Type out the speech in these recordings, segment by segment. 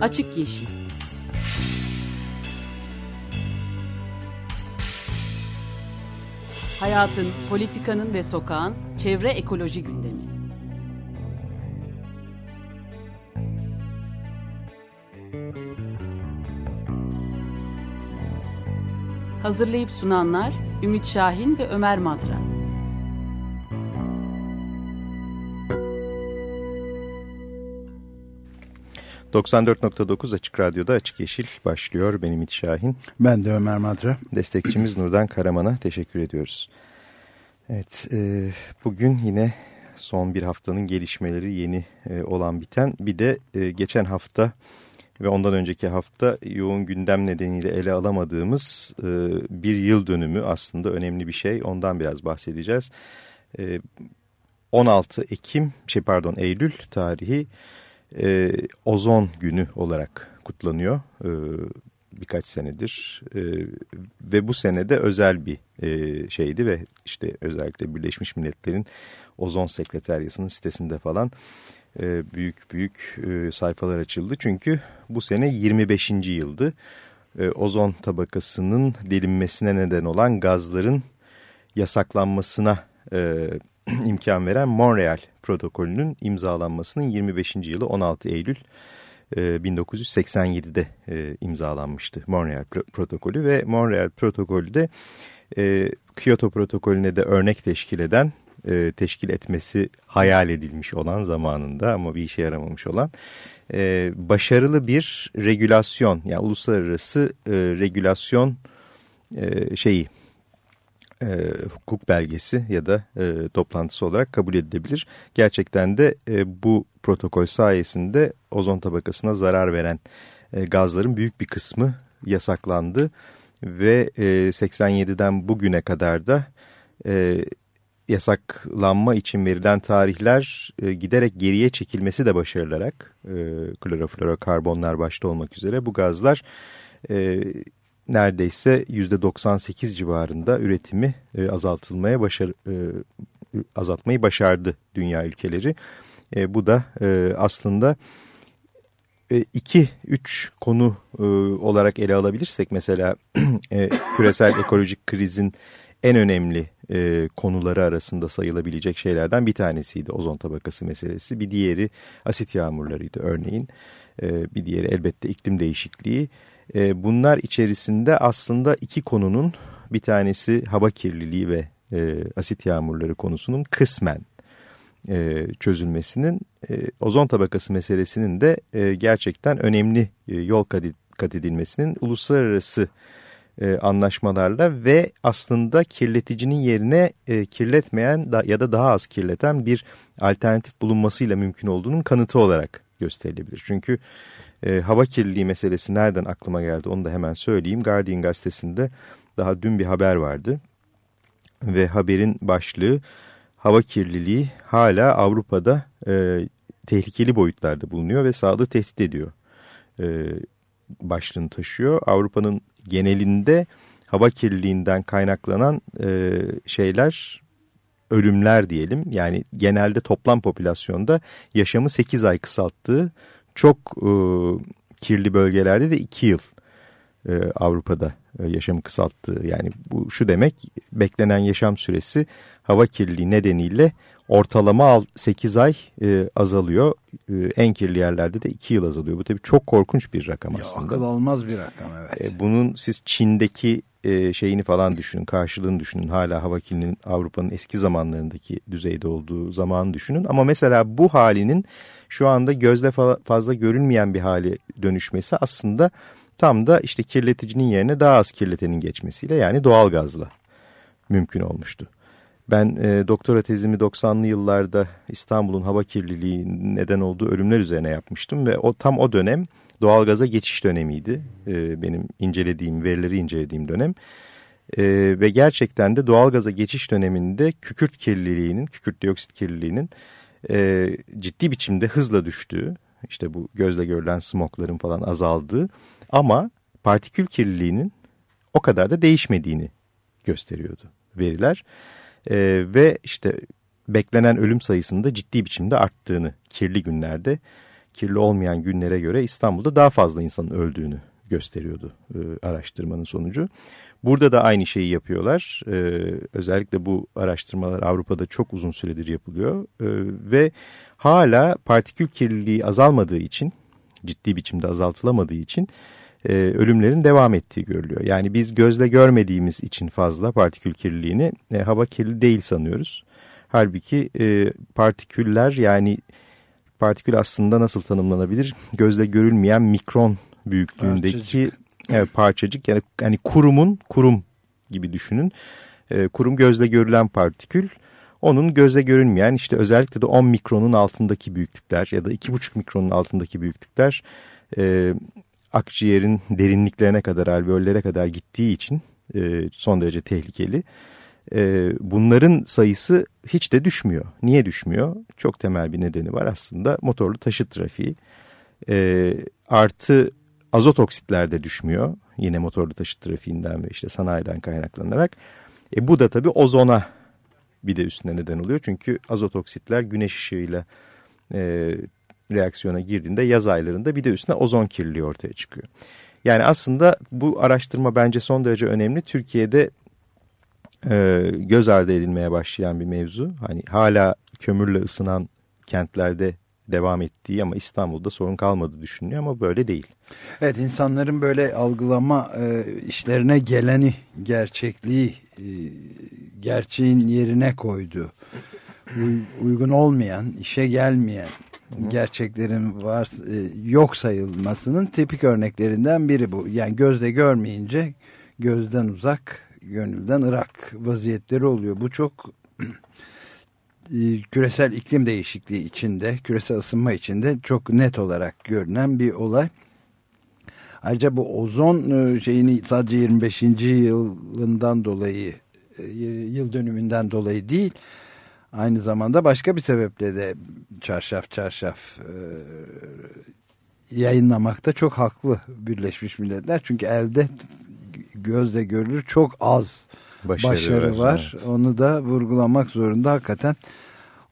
Açık Yeşil Hayatın, politikanın ve sokağın çevre ekoloji gündemi. Hazırlayıp sunanlar Ümit Şahin ve Ömer Madra. ...94.9 Açık Radyo'da Açık Yeşil başlıyor. Benim İt Şahin. Ben de Ömer Madra. Destekçimiz Nurdan Karaman'a teşekkür ediyoruz. Evet, e, bugün yine son bir haftanın gelişmeleri yeni e, olan biten... ...bir de e, geçen hafta ve ondan önceki hafta yoğun gündem nedeniyle ele alamadığımız e, bir yıl dönümü aslında önemli bir şey. Ondan biraz bahsedeceğiz. E, 16 Ekim, şey pardon Eylül tarihi e, ozon günü olarak kutlanıyor e, birkaç senedir. E, ve bu senede özel bir e, şeydi ve işte özellikle Birleşmiş Milletler'in ozon sekreteryasının sitesinde falan e, büyük büyük e, sayfalar açıldı. Çünkü bu sene 25. yıldı. E, ozon tabakasının delinmesine neden olan gazların yasaklanmasına imkan veren Montreal protokolünün imzalanmasının 25. yılı 16 Eylül 1987'de imzalanmıştı Montreal protokolü ve Montreal protokolü de Kyoto protokolüne de örnek teşkil eden e, teşkil etmesi hayal edilmiş olan zamanında ama bir işe yaramamış olan e, başarılı bir regülasyon yani uluslararası e, regülasyon e, şeyi e, hukuk belgesi ya da e, toplantısı olarak kabul edilebilir. Gerçekten de e, bu protokol sayesinde ozon tabakasına zarar veren e, gazların büyük bir kısmı yasaklandı ve e, 87'den bugüne kadar da e, yasaklanma için verilen tarihler e, giderek geriye çekilmesi de başarılarak e, kloroflorokarbonlar başta olmak üzere bu gazlar e, neredeyse %98 civarında üretimi e, azaltılmaya başar, e, azaltmayı başardı dünya ülkeleri. E, bu da e, aslında e, iki üç konu e, olarak ele alabilirsek mesela e, küresel ekolojik krizin en önemli e, konuları arasında sayılabilecek şeylerden bir tanesiydi ozon tabakası meselesi. Bir diğeri asit yağmurlarıydı örneğin. E, bir diğeri elbette iklim değişikliği. Bunlar içerisinde aslında iki konunun bir tanesi hava kirliliği ve e, asit yağmurları konusunun kısmen e, çözülmesinin e, ozon tabakası meselesinin de e, gerçekten önemli e, yol kat edilmesinin uluslararası e, anlaşmalarla ve aslında kirleticinin yerine e, kirletmeyen da, ya da daha az kirleten bir alternatif bulunmasıyla mümkün olduğunun kanıtı olarak gösterilebilir. Çünkü e, hava kirliliği meselesi nereden aklıma geldi onu da hemen söyleyeyim. Guardian gazetesinde daha dün bir haber vardı ve haberin başlığı hava kirliliği hala Avrupa'da e, tehlikeli boyutlarda bulunuyor ve sağlığı tehdit ediyor e, başlığını taşıyor. Avrupa'nın genelinde hava kirliliğinden kaynaklanan e, şeyler ölümler diyelim. Yani genelde toplam popülasyonda yaşamı 8 ay kısalttığı çok e, kirli bölgelerde de 2 yıl e, Avrupa'da e, yaşamı kısalttığı. Yani bu şu demek beklenen yaşam süresi hava kirliliği nedeniyle ortalama 8 ay e, azalıyor. E, en kirli yerlerde de 2 yıl azalıyor. Bu tabii çok korkunç bir rakam ya, aslında. Akıl olmaz bir rakam evet. E, bunun siz Çin'deki e, şeyini falan düşünün, karşılığını düşünün. Hala hava kirliliğinin Avrupa'nın eski zamanlarındaki düzeyde olduğu zamanı düşünün. Ama mesela bu halinin şu anda gözle fa fazla görünmeyen bir hale dönüşmesi aslında tam da işte kirleticinin yerine daha az kirletenin geçmesiyle yani doğal gazla mümkün olmuştu. Ben e, doktora tezimi 90'lı yıllarda İstanbul'un hava kirliliği neden olduğu ölümler üzerine yapmıştım ve o tam o dönem doğalgaza geçiş dönemiydi. E, benim incelediğim, verileri incelediğim dönem. E, ve gerçekten de doğalgaza geçiş döneminde kükürt kirliliğinin, kükürt dioksit kirliliğinin e, ciddi biçimde hızla düştüğü, işte bu gözle görülen smokların falan azaldığı ama partikül kirliliğinin o kadar da değişmediğini gösteriyordu veriler e, ve işte beklenen ölüm sayısında ciddi biçimde arttığını kirli günlerde kirli olmayan günlere göre İstanbul'da daha fazla insanın öldüğünü gösteriyordu e, araştırmanın sonucu. Burada da aynı şeyi yapıyorlar. E, özellikle bu araştırmalar Avrupa'da çok uzun süredir yapılıyor. E, ve hala partikül kirliliği azalmadığı için, ciddi biçimde azaltılamadığı için e, ölümlerin devam ettiği görülüyor. Yani biz gözle görmediğimiz için fazla partikül kirliliğini e, hava kirli değil sanıyoruz. Halbuki e, partiküller yani partikül aslında nasıl tanımlanabilir? Gözle görülmeyen mikron büyüklüğündeki parçacık, evet, parçacık yani, yani kurumun kurum gibi düşünün. E, kurum gözle görülen partikül. Onun gözle görünmeyen işte özellikle de 10 mikronun altındaki büyüklükler ya da 2,5 mikronun altındaki büyüklükler e, akciğerin derinliklerine kadar, alveollere kadar gittiği için e, son derece tehlikeli. E, bunların sayısı hiç de düşmüyor. Niye düşmüyor? Çok temel bir nedeni var aslında motorlu taşıt trafiği. E, artı azot oksitler de düşmüyor. Yine motorlu taşıt trafiğinden ve işte sanayiden kaynaklanarak. E, bu da tabii ozona bir de üstüne neden oluyor. Çünkü azot oksitler güneş ışığıyla e, reaksiyona girdiğinde yaz aylarında bir de üstüne ozon kirliliği ortaya çıkıyor. Yani aslında bu araştırma bence son derece önemli. Türkiye'de e, göz ardı edilmeye başlayan bir mevzu. Hani hala kömürle ısınan kentlerde devam ettiği ama İstanbul'da sorun kalmadı düşünülüyor ama böyle değil. Evet insanların böyle algılama e, işlerine geleni gerçekliği e, gerçeğin yerine koydu. uygun olmayan, işe gelmeyen gerçeklerin var e, yok sayılmasının tipik örneklerinden biri bu. Yani gözle görmeyince gözden uzak, gönülden ırak vaziyetleri oluyor. Bu çok e, küresel iklim değişikliği içinde, küresel ısınma içinde çok net olarak görünen bir olay. Ayrıca bu ozon e, şeyini sadece 25. yılından dolayı, yıl dönümünden dolayı değil, Aynı zamanda başka bir sebeple de çarşaf çarşaf e, yayınlamakta çok haklı Birleşmiş Milletler. Çünkü elde gözle görülür çok az başarı, başarı var. Evet. Onu da vurgulamak zorunda hakikaten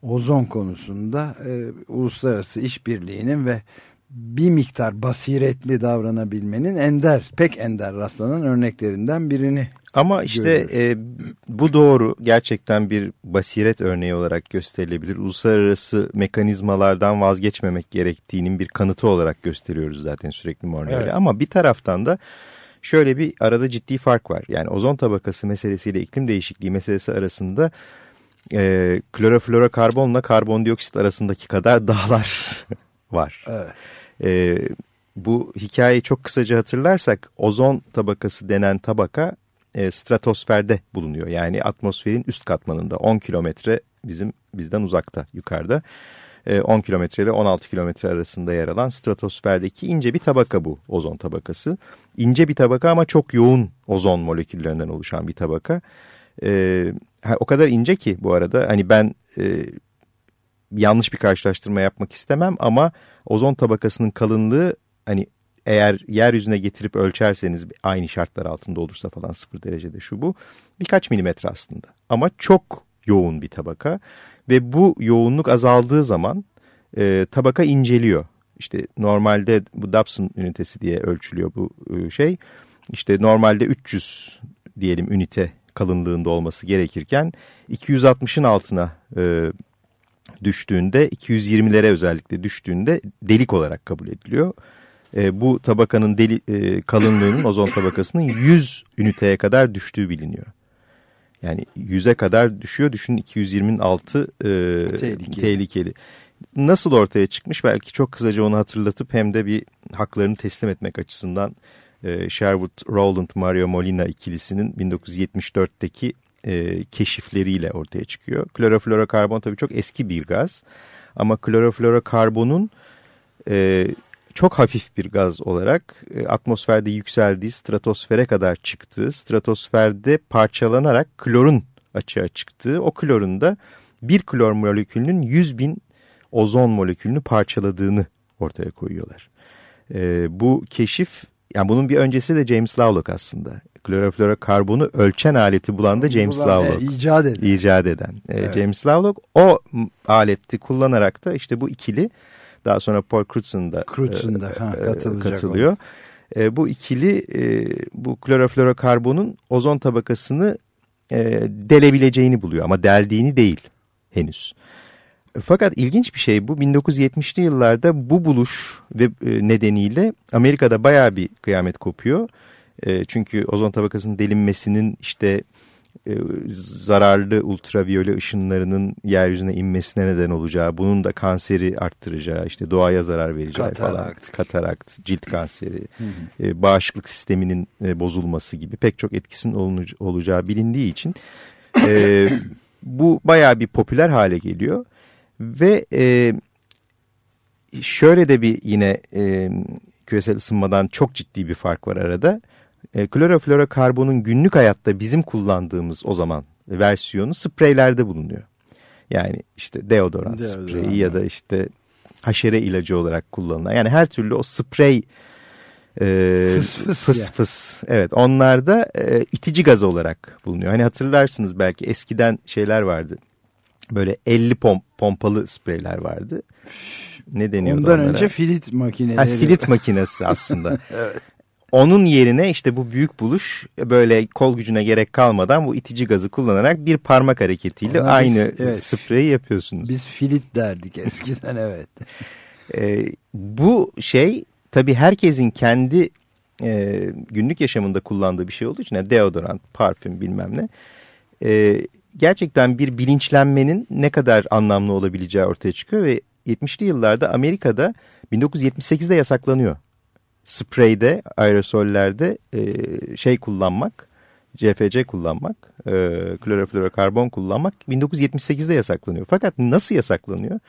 ozon konusunda e, uluslararası işbirliğinin ve bir miktar basiretli davranabilmenin ender, pek ender rastlanan örneklerinden birini ama işte e, bu doğru gerçekten bir basiret örneği olarak gösterilebilir. Uluslararası mekanizmalardan vazgeçmemek gerektiğinin bir kanıtı olarak gösteriyoruz zaten sürekli Mornell'e. Evet. Ama bir taraftan da şöyle bir arada ciddi fark var. Yani ozon tabakası meselesiyle iklim değişikliği meselesi arasında e, kloroflorokarbonla karbondioksit arasındaki kadar dağlar var. Evet. E, bu hikayeyi çok kısaca hatırlarsak ozon tabakası denen tabaka e, stratosferde bulunuyor. Yani atmosferin üst katmanında 10 kilometre bizim bizden uzakta yukarıda. E, 10 kilometre ile 16 kilometre arasında yer alan stratosferdeki ince bir tabaka bu ozon tabakası. İnce bir tabaka ama çok yoğun ozon moleküllerinden oluşan bir tabaka. E, o kadar ince ki bu arada hani ben e, yanlış bir karşılaştırma yapmak istemem ama ozon tabakasının kalınlığı hani eğer yeryüzüne getirip ölçerseniz aynı şartlar altında olursa falan sıfır derecede şu bu birkaç milimetre aslında. Ama çok yoğun bir tabaka ve bu yoğunluk azaldığı zaman e, tabaka inceliyor. İşte normalde bu Dobson ünitesi diye ölçülüyor bu e, şey. İşte normalde 300 diyelim ünite kalınlığında olması gerekirken 260'ın altına e, düştüğünde 220'lere özellikle düştüğünde delik olarak kabul ediliyor e, bu tabakanın deli, e, kalınlığının ozon tabakasının 100 üniteye kadar düştüğü biliniyor. Yani 100'e kadar düşüyor. Düşünün 220'nin altı e, tehlikeli. tehlikeli. Nasıl ortaya çıkmış belki çok kısaca onu hatırlatıp hem de bir haklarını teslim etmek açısından e, Sherwood Rowland Mario Molina ikilisinin 1974'teki e, keşifleriyle ortaya çıkıyor. Kloroflorokarbon tabii çok eski bir gaz ama kloroflorokarbonun e, çok hafif bir gaz olarak e, atmosferde yükseldiği, stratosfere kadar çıktığı, stratosferde parçalanarak klorun açığa çıktığı, o klorun da bir klor molekülünün 100 bin ozon molekülünü parçaladığını ortaya koyuyorlar. E, bu keşif, yani bunun bir öncesi de James Lovelock aslında. Kloroflorokarbonu ölçen aleti bulan da James Bulan, Lovelock. E, icat eden. İcat eden. E, evet. James Lovelock o aleti kullanarak da işte bu ikili Daha sonra Paul Crutzen da, Crutzen da ha, katılıyor. E, bu ikili e, bu kloroflorokarbonun ozon tabakasını e, delebileceğini buluyor ama deldiğini değil henüz. Fakat ilginç bir şey bu 1970'li yıllarda bu buluş ve e, nedeniyle Amerika'da baya bir kıyamet kopuyor. E, çünkü ozon tabakasının delinmesinin işte e, zararlı ultraviyole ışınlarının yeryüzüne inmesine neden olacağı, bunun da kanseri arttıracağı, işte doğaya zarar vereceği katarakt. falan, katarakt, cilt kanseri. E, bağışıklık sisteminin e, bozulması gibi pek çok etkisinin olacağı bilindiği için e, bu bayağı bir popüler hale geliyor ve e, şöyle de bir yine e, küresel ısınmadan çok ciddi bir fark var arada e, kloroflorokarbonun günlük hayatta bizim kullandığımız o zaman versiyonu spreylerde bulunuyor. Yani işte deodorant, deodorant spreyi ya da işte haşere ilacı olarak kullanılan. Yani her türlü o sprey e, fıs fıs, fıs, fıs. Evet onlarda e, itici gaz olarak bulunuyor. Hani hatırlarsınız belki eskiden şeyler vardı. Böyle 50 pomp, pompalı spreyler vardı. Ne deniyordu Ondan onlara? önce filit makineleri. Ha, filit makinesi aslında. evet. Onun yerine işte bu büyük buluş böyle kol gücüne gerek kalmadan bu itici gazı kullanarak bir parmak hareketiyle Ona aynı biz, evet, spreyi yapıyorsunuz. Biz filit derdik eskiden evet. ee, bu şey tabii herkesin kendi e, günlük yaşamında kullandığı bir şey olduğu için yani deodorant, parfüm bilmem ne. E, gerçekten bir bilinçlenmenin ne kadar anlamlı olabileceği ortaya çıkıyor ve 70'li yıllarda Amerika'da 1978'de yasaklanıyor spreyde, aerosollerde e, şey kullanmak, CFC kullanmak, e, kloroflorokarbon kullanmak 1978'de yasaklanıyor. Fakat nasıl yasaklanıyor?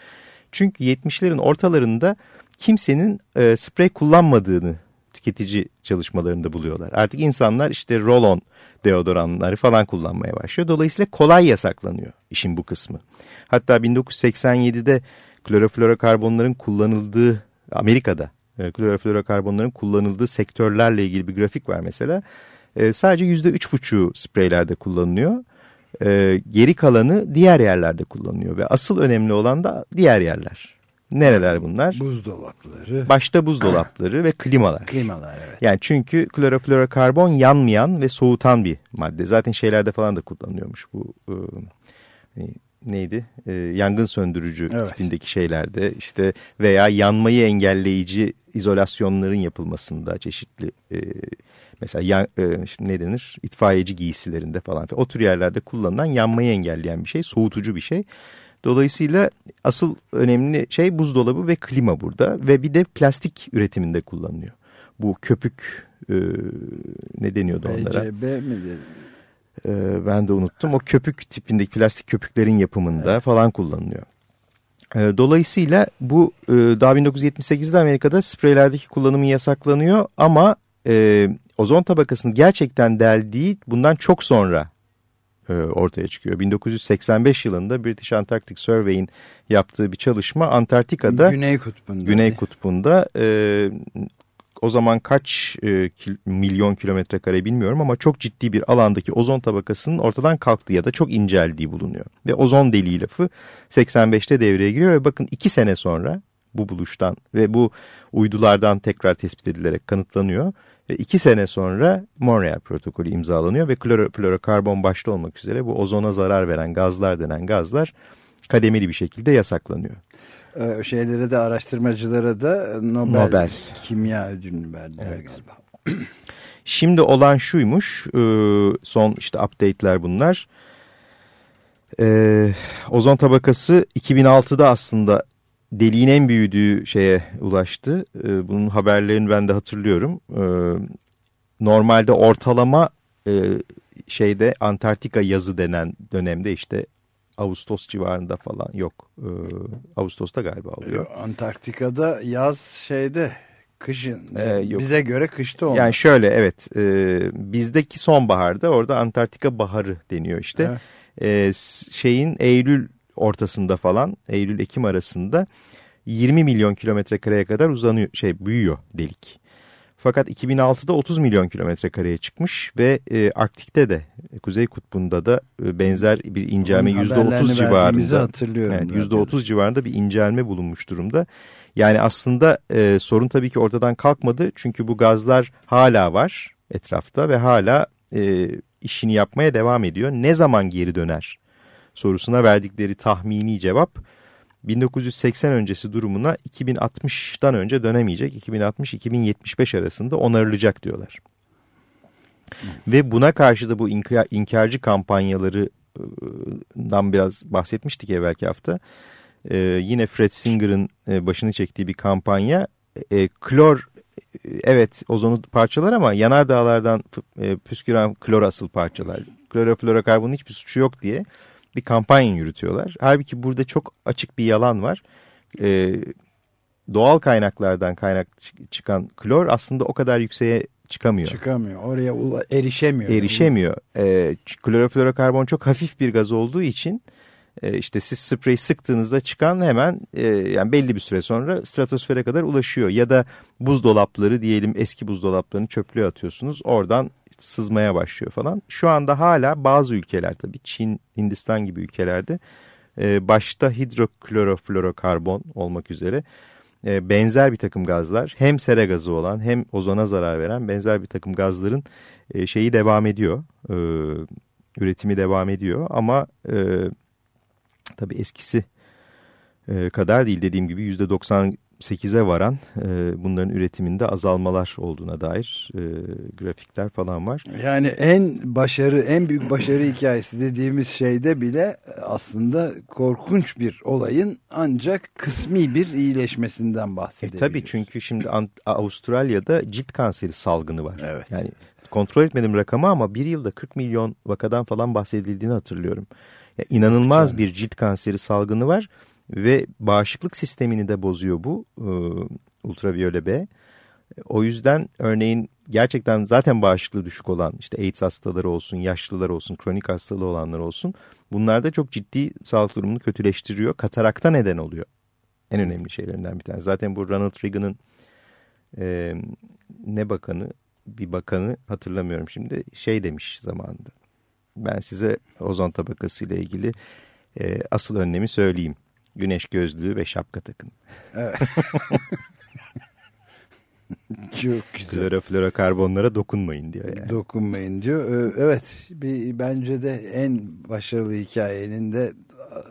Çünkü 70'lerin ortalarında kimsenin e, sprey kullanmadığını tüketici çalışmalarında buluyorlar. Artık insanlar işte roll-on deodoranları falan kullanmaya başlıyor. Dolayısıyla kolay yasaklanıyor işin bu kısmı. Hatta 1987'de kloroflorokarbonların kullanıldığı Amerika'da e, kloroflorokarbonların kullanıldığı sektörlerle ilgili bir grafik var mesela. E, sadece yüzde üç buçuğu spreylerde kullanılıyor. E, geri kalanı diğer yerlerde kullanılıyor ve asıl önemli olan da diğer yerler. Nereler bunlar? Buzdolapları. Başta buzdolapları ve klimalar. Klimalar evet. Yani çünkü kloroflorokarbon yanmayan ve soğutan bir madde. Zaten şeylerde falan da kullanılıyormuş bu e, hani neydi? E, yangın söndürücü evet. tipindeki şeylerde işte veya yanmayı engelleyici izolasyonların yapılmasında çeşitli e, mesela yan, e, işte ne denir? İtfaiyeci giysilerinde falan o tür yerlerde kullanılan yanmayı engelleyen bir şey, soğutucu bir şey. Dolayısıyla asıl önemli şey buzdolabı ve klima burada ve bir de plastik üretiminde kullanılıyor. Bu köpük e, ne deniyordu onlara? BCB midir? E, ben de unuttum. O köpük tipindeki plastik köpüklerin yapımında evet. falan kullanılıyor. E, dolayısıyla bu e, daha 1978'de Amerika'da spreylerdeki kullanımı yasaklanıyor ama e, ozon tabakasının gerçekten deldiği bundan çok sonra e, ortaya çıkıyor. 1985 yılında British Antarctic Survey'in yaptığı bir çalışma Antarktika'da Güney Kutbu'nda, Güney Kutbu'nda e, o zaman kaç e, kil, milyon kilometre kare bilmiyorum ama çok ciddi bir alandaki ozon tabakasının ortadan kalktığı ya da çok inceldiği bulunuyor. Ve ozon deliği lafı 85'te devreye giriyor ve bakın iki sene sonra bu buluştan ve bu uydulardan tekrar tespit edilerek kanıtlanıyor. Ve iki sene sonra Montreal protokolü imzalanıyor ve kloroflorokarbon başta olmak üzere bu ozona zarar veren gazlar denen gazlar kademeli bir şekilde yasaklanıyor. Ee, şeylere de araştırmacılara da Nobel, Nobel. Kimya Ödülünü verdiler evet. galiba. Şimdi olan şuymuş e, son işte update'ler bunlar. Ee, ozon tabakası 2006'da aslında deliğin en büyüdüğü şeye ulaştı. Bunun haberlerini ben de hatırlıyorum. Normalde ortalama e, şeyde Antarktika yazı denen dönemde işte Ağustos civarında falan yok. Ee, Ağustos'ta galiba oluyor. Antarktika'da yaz şeyde kışın ee, yok. bize göre kışta olmuş. Yani şöyle evet e, bizdeki sonbaharda orada Antarktika baharı deniyor işte. Evet. E, şeyin Eylül ortasında falan Eylül-Ekim arasında 20 milyon kilometre kareye kadar uzanıyor şey büyüyor delik. Fakat 2006'da 30 milyon kilometre kareye çıkmış ve e, Arktik'te de Kuzey Kutbu'nda da e, benzer bir incelme %30 civarında. hatırlıyorum. Evet, %30 civarında bir incelme bulunmuş durumda. Yani aslında e, sorun tabii ki ortadan kalkmadı. Çünkü bu gazlar hala var etrafta ve hala e, işini yapmaya devam ediyor. Ne zaman geri döner sorusuna verdikleri tahmini cevap 1980 öncesi durumuna 2060'dan önce dönemeyecek. 2060-2075 arasında onarılacak diyorlar. Ve buna karşı da bu inkar, inkarcı kampanyalarından biraz bahsetmiştik evvelki hafta. Ee, yine Fred Singer'ın e, başını çektiği bir kampanya. E, klor evet ozonu parçalar ama yanardağlardan e, püsküren klor asıl parçalar. Kloroflorokarbonun hiçbir suçu yok diye bir kampanya yürütüyorlar. Halbuki burada çok açık bir yalan var. E, doğal kaynaklardan kaynak çıkan klor aslında o kadar yükseğe çıkamıyor. Çıkamıyor. Oraya erişemiyor. Erişemiyor. E, kloroflorokarbon çok hafif bir gaz olduğu için e, işte siz spreyi sıktığınızda çıkan hemen e, yani belli bir süre sonra stratosfere kadar ulaşıyor. Ya da buzdolapları diyelim eski buzdolaplarını çöplüğe atıyorsunuz. Oradan sızmaya başlıyor falan. Şu anda hala bazı ülkeler tabii Çin, Hindistan gibi ülkelerde e, başta hidrokloroflorokarbon olmak üzere e, benzer bir takım gazlar hem sera gazı olan hem ozona zarar veren benzer bir takım gazların şeyi devam ediyor. Üretimi devam ediyor ama tabii eskisi e, kadar değil dediğim gibi %90 8'e varan e, bunların üretiminde azalmalar olduğuna dair e, grafikler falan var. Yani en başarı, en büyük başarı hikayesi dediğimiz şeyde bile aslında korkunç bir olayın ancak kısmi bir iyileşmesinden bahsedebiliyoruz. E, tabii çünkü şimdi Avustralya'da cilt kanseri salgını var. Evet. Yani kontrol etmedim rakamı ama bir yılda 40 milyon vakadan falan bahsedildiğini hatırlıyorum. Ya, inanılmaz bir cilt kanseri salgını var ve bağışıklık sistemini de bozuyor bu e, ultraviyole B. O yüzden örneğin gerçekten zaten bağışıklığı düşük olan işte AIDS hastaları olsun, yaşlılar olsun, kronik hastalığı olanlar olsun bunlarda çok ciddi sağlık durumunu kötüleştiriyor. Katarakta neden oluyor. En önemli şeylerinden bir tanesi. Zaten bu Ronald Reagan'ın e, ne bakanı bir bakanı hatırlamıyorum şimdi şey demiş zamanında. Ben size ozon tabakası ile ilgili e, asıl önlemi söyleyeyim güneş gözlüğü ve şapka takın. Evet. Çok güzel. Kloroflorokarbonlara dokunmayın diyor yani. Dokunmayın diyor. Evet bir, bence de en başarılı hikayenin de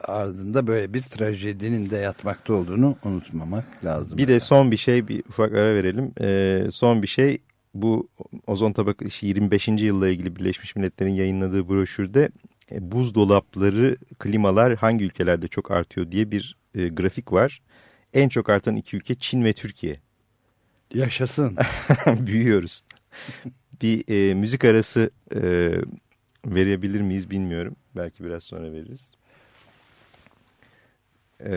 ardında böyle bir trajedinin de yatmakta olduğunu unutmamak lazım. Bir yani. de son bir şey bir ufak ara verelim. Ee, son bir şey bu ozon tabakası 25. yılla ilgili Birleşmiş Milletler'in yayınladığı broşürde e, buzdolapları, klimalar hangi ülkelerde çok artıyor diye bir e, grafik var. En çok artan iki ülke Çin ve Türkiye. Yaşasın. Büyüyoruz. bir e, müzik arası e, verebilir miyiz bilmiyorum. Belki biraz sonra veririz. E,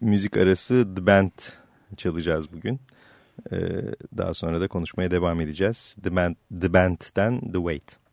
müzik arası The Band çalacağız bugün. E, daha sonra da konuşmaya devam edeceğiz. The, Band, The Band'den The Wait.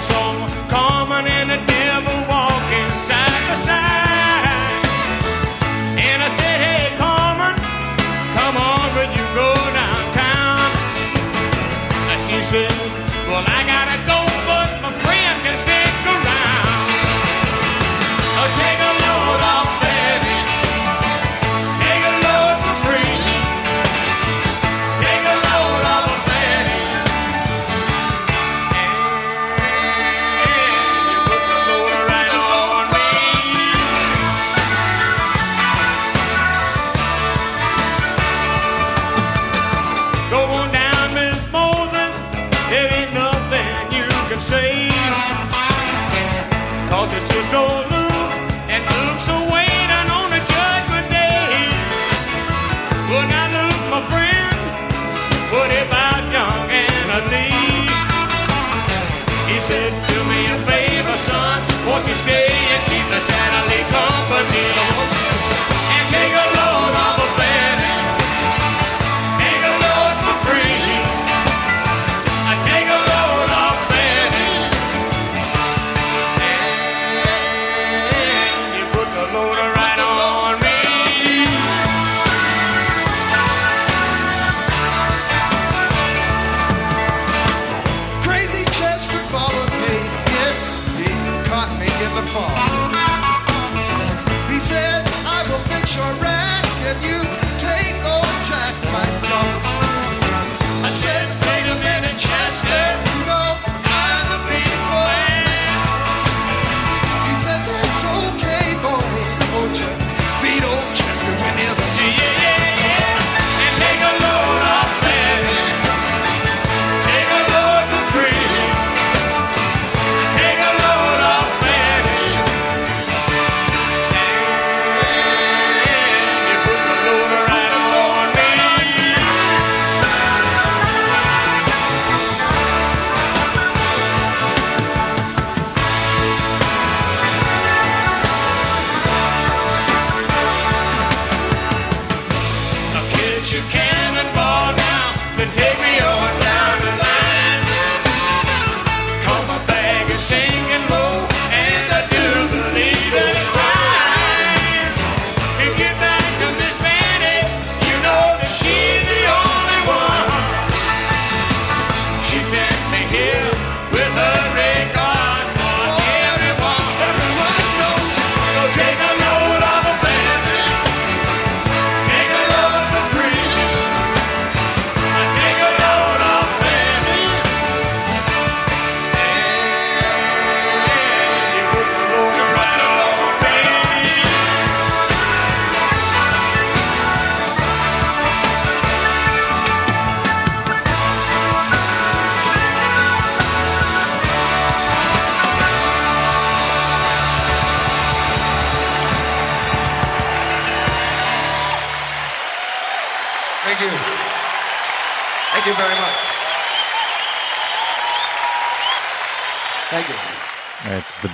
song said, do me a favor, son. Won't you stay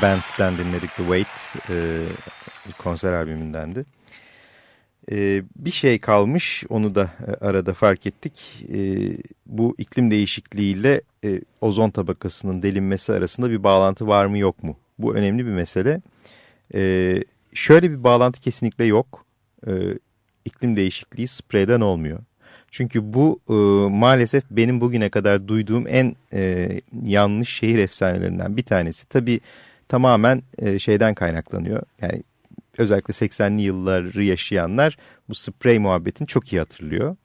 The Band'den dinledik The Wait e, konser albümündendi. E, bir şey kalmış, onu da e, arada fark ettik. E, bu iklim değişikliğiyle e, ozon tabakasının delinmesi arasında bir bağlantı var mı yok mu? Bu önemli bir mesele. E, şöyle bir bağlantı kesinlikle yok. E, iklim değişikliği spreyden olmuyor. Çünkü bu e, maalesef benim bugüne kadar duyduğum en e, yanlış şehir efsanelerinden bir tanesi. Tabii tamamen e, şeyden kaynaklanıyor. Yani özellikle 80'li yılları yaşayanlar bu sprey muhabbetini çok iyi hatırlıyor.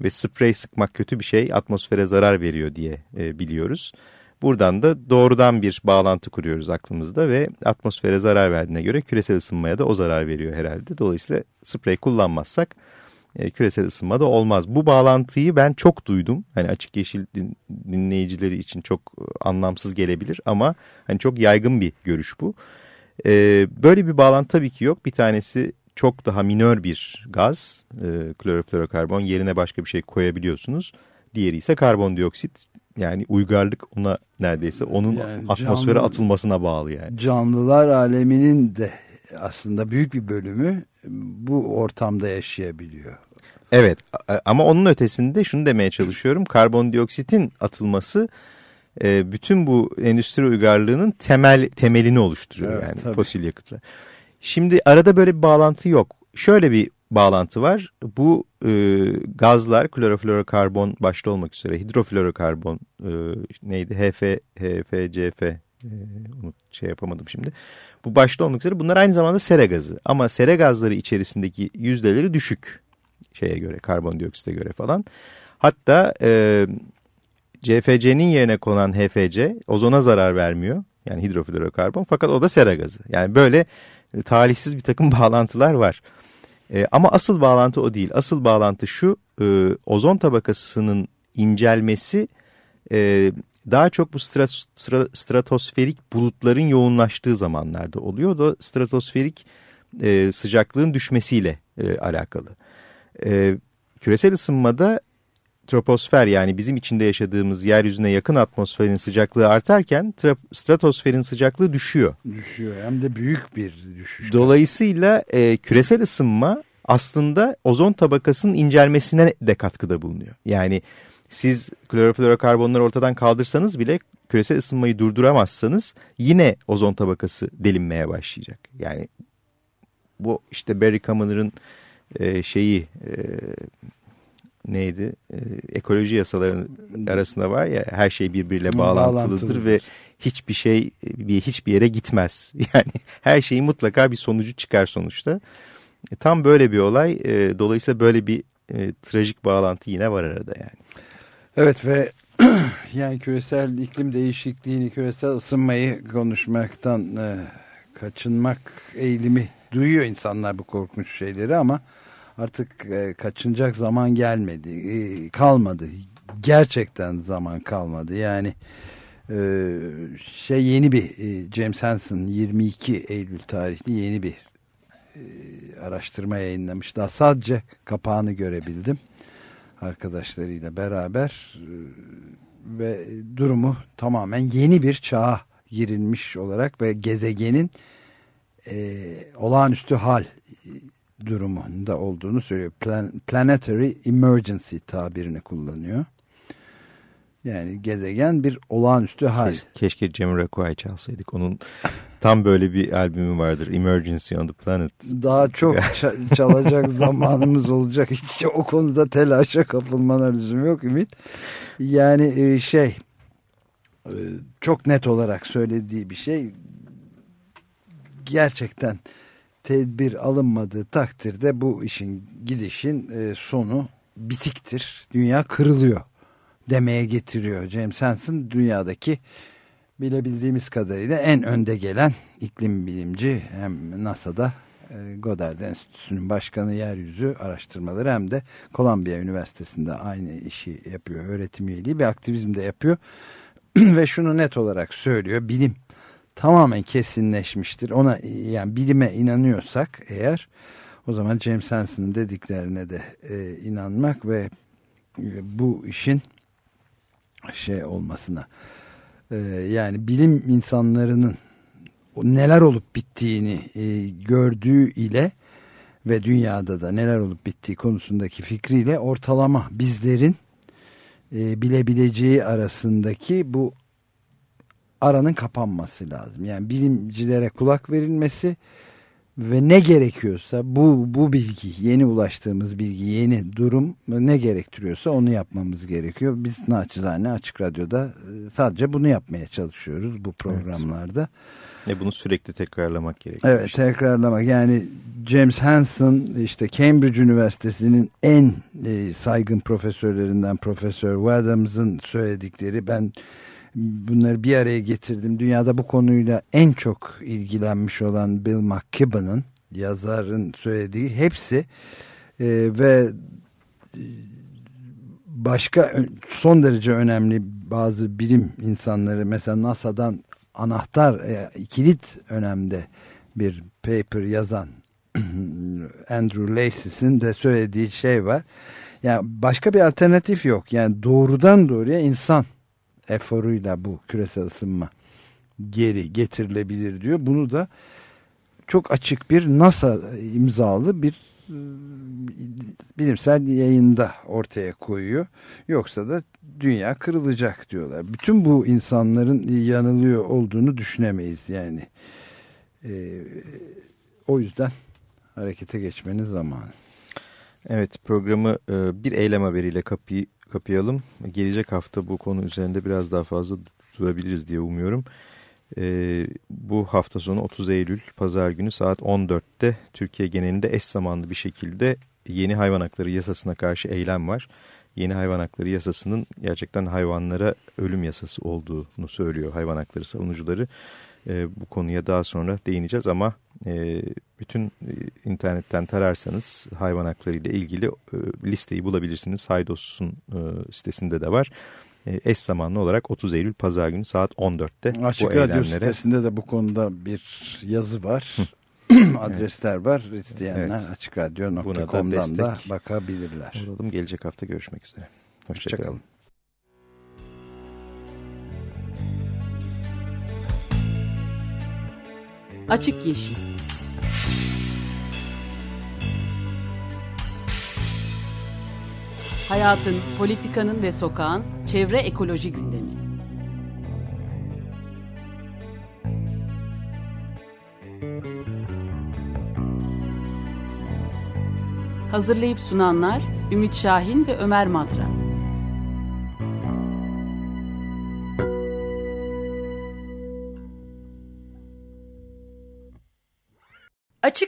Ve sprey sıkmak kötü bir şey atmosfere zarar veriyor diye e, biliyoruz. Buradan da doğrudan bir bağlantı kuruyoruz aklımızda ve atmosfere zarar verdiğine göre küresel ısınmaya da o zarar veriyor herhalde. Dolayısıyla sprey kullanmazsak e, küresel ısınma da olmaz. Bu bağlantıyı ben çok duydum. Hani açık yeşil din, dinleyicileri için çok e, anlamsız gelebilir ama hani çok yaygın bir görüş bu. E, böyle bir bağlantı tabii ki yok. Bir tanesi çok daha minör bir gaz, e, kloroflorokarbon yerine başka bir şey koyabiliyorsunuz. Diğeri ise karbondioksit. Yani uygarlık ona neredeyse onun Yani atmosfere canlı- atılmasına bağlı yani. Canlılar aleminin de aslında büyük bir bölümü bu ortamda yaşayabiliyor. Evet ama onun ötesinde şunu demeye çalışıyorum. Karbondioksitin atılması e, bütün bu endüstri uygarlığının temel temelini oluşturuyor Evet, yani tabii. fosil yakıtlar. Şimdi arada böyle bir bağlantı yok. Şöyle bir bağlantı var. Bu e, gazlar kloroflorokarbon başta olmak üzere hidroflorokarbon e, neydi HF, HFCF e, onu şey yapamadım şimdi. Bu başta olmak üzere bunlar aynı zamanda sera gazı. Ama sera gazları içerisindeki yüzdeleri düşük şeye göre karbondioksite göre falan. Hatta e, CFC'nin yerine konan HFC ozona zarar vermiyor. Yani hidroflorokarbon fakat o da sera gazı. Yani böyle e, talihsiz bir takım bağlantılar var. E, ama asıl bağlantı o değil. Asıl bağlantı şu e, ozon tabakasının incelmesi e, daha çok bu strat, stra- stratosferik bulutların yoğunlaştığı zamanlarda oluyor. Da stratosferik e, sıcaklığın düşmesiyle e, alakalı. E, küresel ısınmada troposfer yani bizim içinde yaşadığımız yeryüzüne yakın atmosferin sıcaklığı artarken tra- stratosferin sıcaklığı düşüyor. Düşüyor hem de büyük bir düşüş. Dolayısıyla e, küresel ısınma aslında ozon tabakasının incelmesine de katkıda bulunuyor. Yani siz kloroflorokarbonları ortadan kaldırsanız bile küresel ısınmayı durduramazsanız yine ozon tabakası delinmeye başlayacak. Yani bu işte Barry Commoner'ın e, şeyi e, neydi? E, ekoloji yasaları arasında var ya her şey birbiriyle bağlantılıdır bağlantılıdır. ve hiçbir şey bir hiçbir yere gitmez. Yani her şeyin mutlaka bir sonucu çıkar sonuçta. E, tam böyle bir olay. E, dolayısıyla böyle bir e, trajik bağlantı yine var arada yani. Evet ve yani küresel iklim değişikliğini, küresel ısınmayı konuşmaktan e, kaçınmak eğilimi duyuyor insanlar bu korkunç şeyleri ama artık e, kaçınacak zaman gelmedi, e, kalmadı. Gerçekten zaman kalmadı. Yani e, şey yeni bir e, James Hansen 22 Eylül tarihli yeni bir e, araştırma yayınlamış. Daha sadece kapağını görebildim arkadaşlarıyla beraber e, ve durumu tamamen yeni bir çağa girilmiş olarak ve gezegenin e, olağanüstü hal e, durumunda olduğunu söylüyor. Plan- planetary emergency tabirini kullanıyor. Yani gezegen bir olağanüstü hal. Keş- Keşke Jamiroquai çalsaydık. Onun tam böyle bir albümü vardır. Emergency on the Planet. Daha çok ça- çalacak zamanımız olacak. Hiç o konuda telaşa kapılmana lüzum yok Ümit. Yani e, şey e, çok net olarak söylediği bir şey gerçekten tedbir alınmadığı takdirde bu işin gidişin e, sonu bitiktir. Dünya kırılıyor demeye getiriyor. James Hansen dünyadaki bilebildiğimiz kadarıyla en önde gelen iklim bilimci hem NASA'da e, Goddard Enstitüsü'nün başkanı yeryüzü araştırmaları hem de Columbia Üniversitesi'nde aynı işi yapıyor. Öğretim üyeliği bir aktivizm de yapıyor. Ve şunu net olarak söylüyor. Bilim tamamen kesinleşmiştir. Ona yani bilime inanıyorsak eğer o zaman James Hansen'ın dediklerine de e, inanmak ve e, bu işin şey olmasına e, yani bilim insanlarının neler olup bittiğini e, gördüğü ile ve dünyada da neler olup bittiği konusundaki fikriyle ortalama bizlerin e, bilebileceği arasındaki bu aranın kapanması lazım. Yani bilimcilere kulak verilmesi ve ne gerekiyorsa bu bu bilgi yeni ulaştığımız bilgi yeni durum ne gerektiriyorsa onu yapmamız gerekiyor. Biz naçizane açık radyoda e, sadece bunu yapmaya çalışıyoruz bu programlarda. Ve bunu sürekli tekrarlamak gerekiyor. Evet tekrarlamak yani James Hansen işte Cambridge Üniversitesi'nin en e, saygın profesörlerinden Profesör Wadhams'ın söyledikleri ben bunları bir araya getirdim. Dünyada bu konuyla en çok ilgilenmiş olan Bill McKibben'ın yazarın söylediği hepsi e, ve e, başka son derece önemli bazı bilim insanları mesela NASA'dan anahtar e, kilit önemde bir paper yazan Andrew Lacey'sin de söylediği şey var. Yani başka bir alternatif yok. Yani doğrudan doğruya insan eforuyla bu küresel ısınma geri getirilebilir diyor. Bunu da çok açık bir NASA imzalı bir e, bilimsel yayında ortaya koyuyor. Yoksa da dünya kırılacak diyorlar. Bütün bu insanların yanılıyor olduğunu düşünemeyiz yani. E, o yüzden harekete geçmenin zamanı. Evet programı e, bir eylem haberiyle kapıyı kapayalım. Gelecek hafta bu konu üzerinde biraz daha fazla durabiliriz diye umuyorum. E, bu hafta sonu 30 Eylül Pazar günü saat 14'te Türkiye genelinde eş zamanlı bir şekilde yeni hayvan hakları yasasına karşı eylem var. Yeni hayvan hakları yasasının gerçekten hayvanlara ölüm yasası olduğunu söylüyor hayvan hakları savunucuları. E, bu konuya daha sonra değineceğiz ama e, bütün e, internetten tararsanız hayvan hakları ile ilgili e, listeyi bulabilirsiniz. Haydos'un e, sitesinde de var. E, eş zamanlı olarak 30 Eylül Pazar günü saat 14'te Açık bu Radyo eylemlere sitesinde de bu konuda bir yazı var. Adresler var. İsteyenler Evet. Da açıkradyo.com'dan da destek bakabilirler. olalım. Gelecek hafta görüşmek üzere. Hoşçakalın. Hoşçakalın. Açık Yeşil Hayatın, politikanın ve sokağın çevre ekoloji gündemi. Hazırlayıp sunanlar Ümit Şahin ve Ömer Madra.